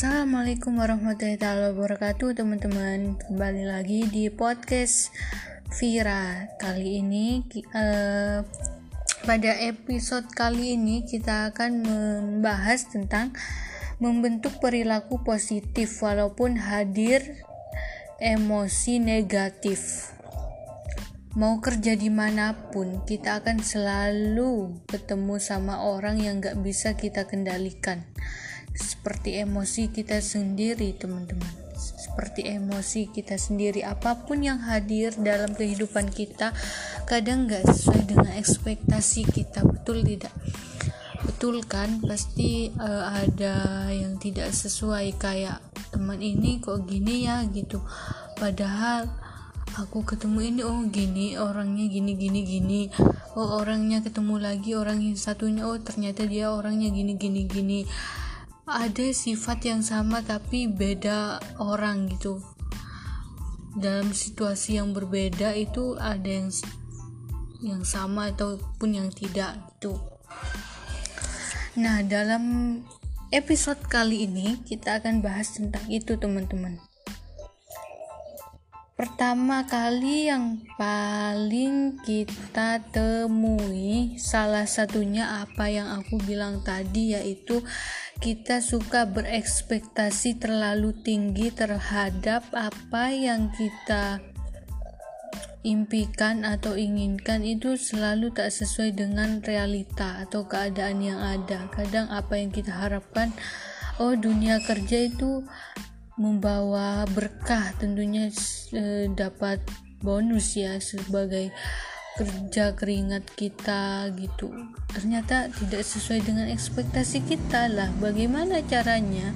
Assalamualaikum warahmatullahi wabarakatuh teman-teman. Kembali lagi di podcast Vira. Kali ini uh, Pada episode kali ini kita akan membahas tentang Membentuk perilaku positif walaupun hadir emosi negatif. Mau kerja di mana pun, kita akan selalu ketemu sama orang yang gak bisa kita kendalikan seperti emosi kita sendiri teman-teman. Seperti emosi kita sendiri. Apa pun yang hadir dalam kehidupan kita kadang nggak sesuai dengan ekspektasi kita. Betul tidak? Betul kan? Pasti uh, ada yang tidak sesuai. Kayak teman ini kok gini ya? gitu. Padahal aku ketemu ini oh gini orangnya gini gini gini. Oh orangnya ketemu lagi orang yang satunya. Oh ternyata dia orangnya gini gini gini ada sifat yang sama tapi beda orang gitu. Dalam situasi yang berbeda itu ada yang yang sama ataupun yang tidak gitu. Nah dalam episode kali ini kita akan bahas tentang itu teman-teman. Pertama kali yang paling kita temui salah satunya apa yang aku bilang tadi yaitu kita suka berekspektasi terlalu tinggi terhadap apa yang kita impikan atau inginkan itu selalu tak sesuai dengan realita atau keadaan yang ada. Kadang apa yang kita harapkan, oh dunia kerja itu membawa berkah, tentunya eh, dapat bonus ya sebagai kerja keringat kita gitu. Ternyata tidak sesuai dengan ekspektasi kita lah. Bagaimana caranya?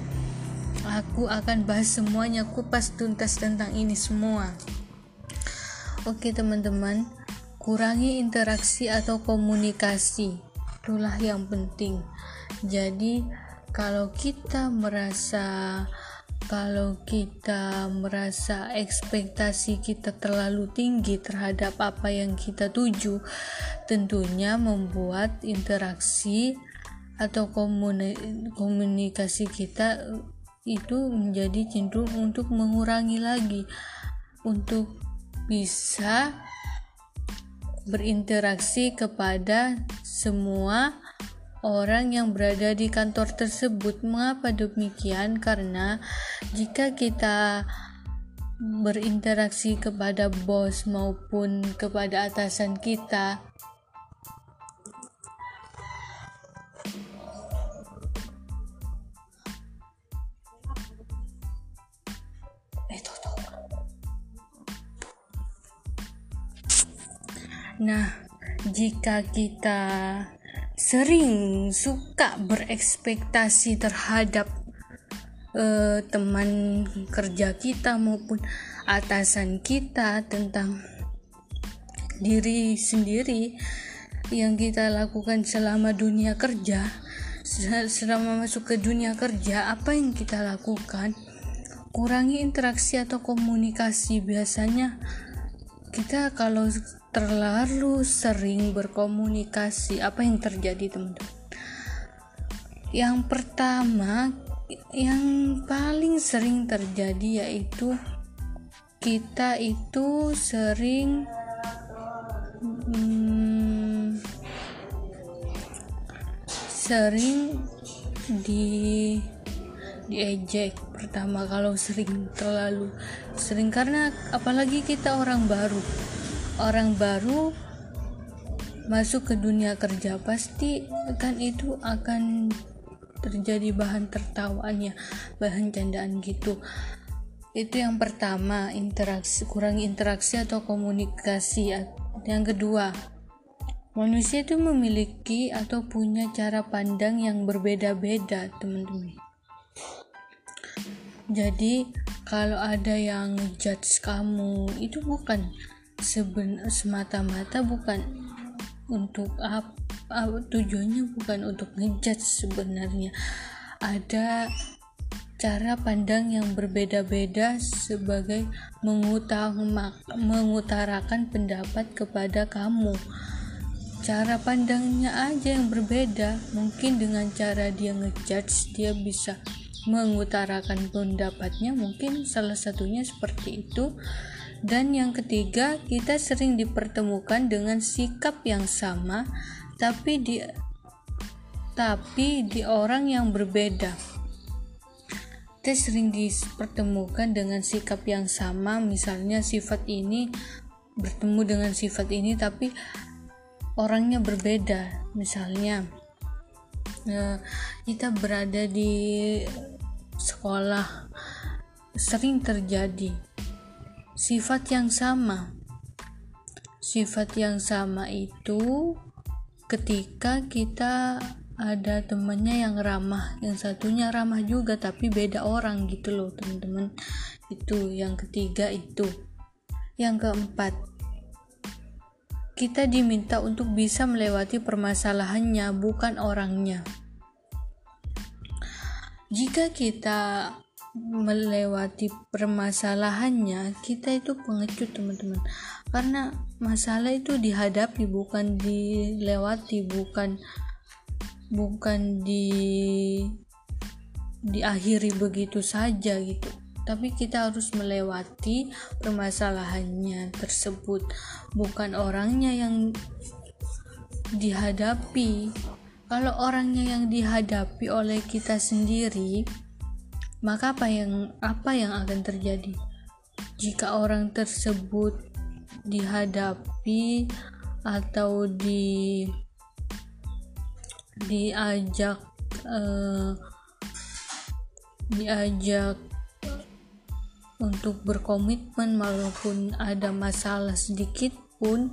Aku akan bahas semuanya. Kupas tuntas tentang ini semua. Oke teman-teman. Kurangi interaksi atau komunikasi. Itulah yang penting. Jadi kalau kita merasa kalau kita merasa ekspektasi kita terlalu tinggi terhadap apa yang kita tuju, tentunya membuat interaksi atau komunikasi kita itu menjadi cenderung untuk mengurangi lagi untuk bisa berinteraksi kepada semua orang yang berada di kantor tersebut. Mengapa demikian? Karena jika kita berinteraksi kepada bos maupun kepada atasan kita, Nah, jika kita sering suka berekspektasi terhadap uh, teman kerja kita maupun atasan kita tentang diri sendiri yang kita lakukan selama dunia kerja selama masuk ke dunia kerja apa yang kita lakukan? Kurangi interaksi atau komunikasi. Biasanya kita kalau terlalu sering berkomunikasi. Apa yang terjadi teman-teman? Yang pertama yang paling sering terjadi yaitu kita itu sering hmm, sering di diejek pertama kalau sering terlalu sering. Karena apalagi kita orang baru orang baru masuk ke dunia kerja pasti kan itu akan terjadi bahan tertawanya bahan candaan gitu. Itu yang pertama interaksi kurang interaksi atau komunikasi. Yang kedua manusia itu memiliki atau punya cara pandang yang berbeda-beda teman-teman. Jadi kalau ada yang judge kamu itu bukan seben semata-mata bukan untuk apa tujuannya bukan untuk ngejudge sebenarnya. Ada cara pandang yang berbeda-beda sebagai mengutarakan pendapat kepada kamu. Cara pandangnya aja yang berbeda. Mungkin dengan cara dia ngejudge dia bisa mengutarakan pendapatnya. Mungkin salah satunya seperti itu dan yang ketiga kita sering dipertemukan dengan sikap yang sama tapi di tapi di orang yang berbeda. Kita sering dipertemukan dengan sikap yang sama misalnya sifat ini bertemu dengan sifat ini tapi orangnya berbeda. Misalnya eh, kita berada di sekolah sering terjadi sifat yang sama. Sifat yang sama itu ketika kita ada temannya yang ramah. Yang satunya ramah juga tapi beda orang gitu loh teman-teman itu yang ketiga itu. Yang keempat kita diminta untuk bisa melewati permasalahannya bukan orangnya. Jika kita melewati permasalahannya kita itu pengecut teman-teman. Karena masalah itu dihadapi bukan dilewati bukan bukan di diakhiri begitu saja gitu. Tapi kita harus melewati permasalahannya tersebut. Bukan orangnya yang dihadapi. Kalau orangnya yang dihadapi oleh kita sendiri, maka apa yang apa yang akan terjadi? Jika orang tersebut dihadapi atau di diajak uh, diajak untuk berkomitmen walaupun ada masalah sedikit pun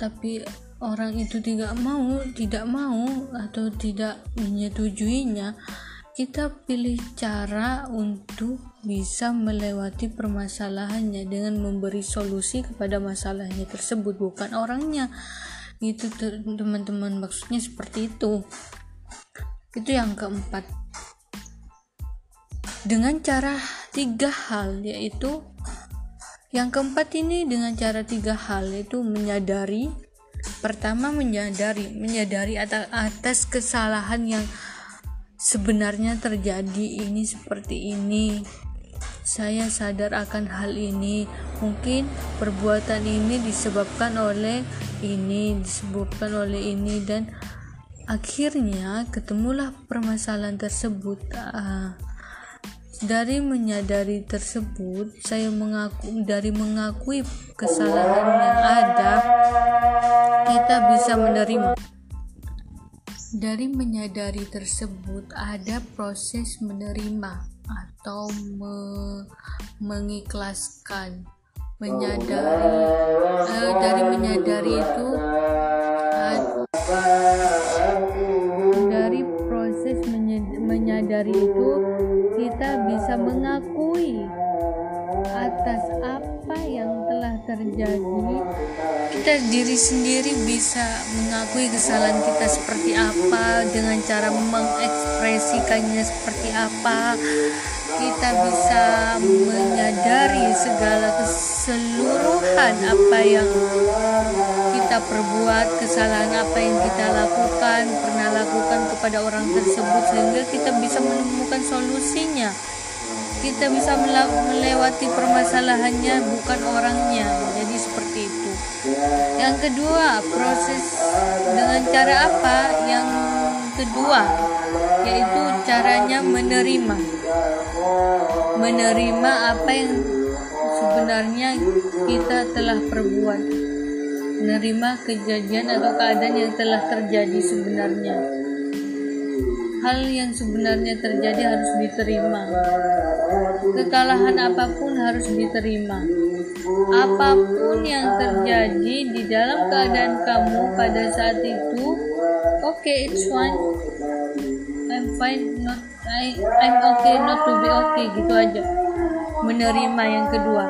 tapi orang itu tidak mau tidak mau atau tidak menyetujuinya kita pilih cara untuk bisa melewati permasalahannya dengan memberi solusi kepada masalahnya tersebut bukan orangnya. Itu teman-teman maksudnya seperti itu. Itu yang keempat. Dengan cara tiga hal yaitu yang keempat ini dengan cara tiga hal yaitu menyadari. Pertama menyadari, menyadari atas, atas kesalahan yang sebenarnya terjadi ini seperti ini. Saya sadar akan hal ini. Mungkin perbuatan ini disebabkan oleh ini, disebabkan oleh ini dan akhirnya ketemulah permasalahan tersebut. Uh, dari menyadari tersebut, saya mengaku dari mengakui kesalahan yang ada, kita bisa menerima. Dari menyadari tersebut ada proses menerima atau me mengikhlaskan. Menyadari eh, dari menyadari itu dari proses menyadari itu kita bisa mengakui atas apa yang terjadi kita diri sendiri bisa mengakui kesalahan kita seperti apa dengan cara mengekspresikannya seperti apa. Kita bisa menyadari segala keseluruhan apa yang kita perbuat kesalahan apa yang kita lakukan pernah lakukan kepada orang tersebut sehingga kita bisa menemukan solusinya kita bisa melewati permasalahannya bukan orangnya. Jadi seperti itu. Yang kedua proses dengan cara apa? Yang kedua yaitu caranya menerima. Menerima apa yang sebenarnya kita telah perbuat. Menerima kejadian atau keadaan yang telah terjadi sebenarnya hal yang sebenarnya terjadi harus diterima. Kekalahan apa pun harus diterima. Apa pun yang terjadi di dalam keadaan kamu pada saat itu oke okay, it's fine. I'm fine not I I'm okay not to be okay gitu aja menerima yang kedua.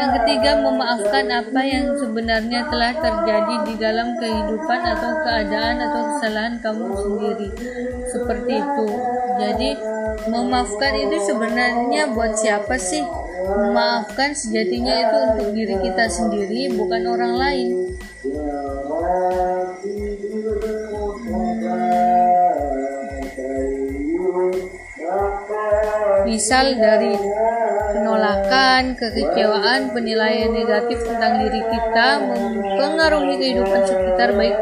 Yang ketiga memaafkan apa yang sebenarnya telah terjadi di dalam kehidupan atau keadaan atau kesalahan kamu sendiri. Seperti itu. Jadi memaafkan itu sebenarnya buat siapa sih? Memaafkan sejatinya itu untuk diri kita sendiri bukan orang lain. Misal dari penolakan, kekecewaan, penilaian negatif tentang diri kita mempengaruhi kehidupan sekitar baik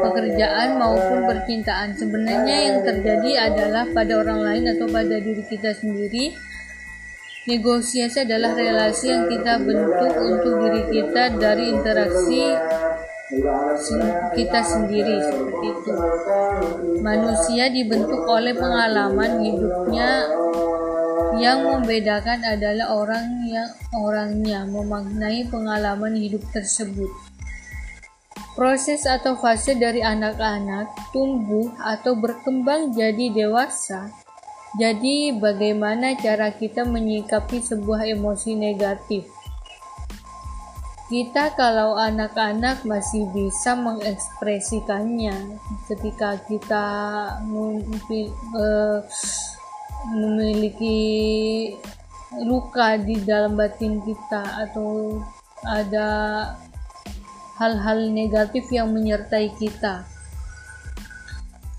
pekerjaan maupun percintaan. Sebenarnya yang terjadi adalah pada orang lain atau pada diri kita sendiri. Negosiasi adalah relasi yang kita bentuk untuk diri kita dari interaksi kita sendiri seperti itu. Manusia dibentuk oleh pengalaman hidupnya yang membedakan adalah orang yang orangnya memaknai pengalaman hidup tersebut. Proses atau fase dari anak-anak tumbuh atau berkembang jadi dewasa. Jadi, bagaimana cara kita menyikapi sebuah emosi negatif? Kita, kalau anak-anak, masih bisa mengekspresikannya ketika kita uh, memiliki luka di dalam batin kita atau ada hal-hal negatif yang menyertai kita.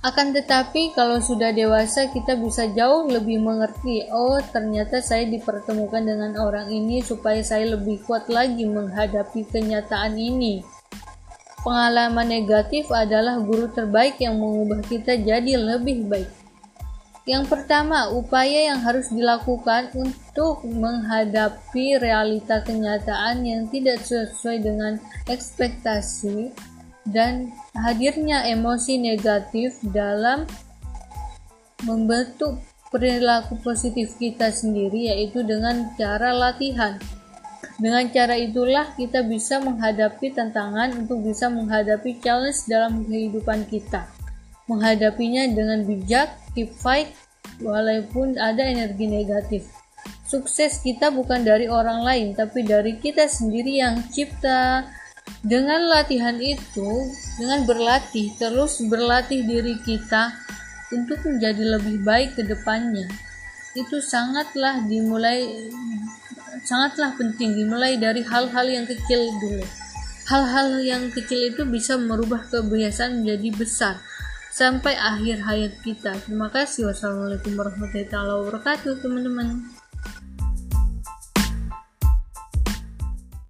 Akan tetapi kalau sudah dewasa kita bisa jauh lebih mengerti, oh ternyata saya dipertemukan dengan orang ini supaya saya lebih kuat lagi menghadapi kenyataan ini. Pengalaman negatif adalah guru terbaik yang mengubah kita jadi lebih baik. Yang pertama, upaya yang harus dilakukan untuk menghadapi realita kenyataan yang tidak sesuai dengan ekspektasi dan hadirnya emosi negatif dalam membentuk perilaku positif kita sendiri yaitu dengan cara latihan. Dengan cara itulah kita bisa menghadapi tantangan untuk bisa menghadapi challenge dalam kehidupan kita menghadapinya dengan bijak, keep fight, walaupun ada energi negatif. Sukses kita bukan dari orang lain, tapi dari kita sendiri yang cipta. Dengan latihan itu, dengan berlatih, terus berlatih diri kita untuk menjadi lebih baik ke depannya. Itu sangatlah dimulai sangatlah penting dimulai dari hal-hal yang kecil dulu. Hal-hal yang kecil itu bisa merubah kebiasaan menjadi besar sampai akhir hayat kita. Terima kasih. Wassalamualaikum warahmatullahi wabarakatuh, teman-teman.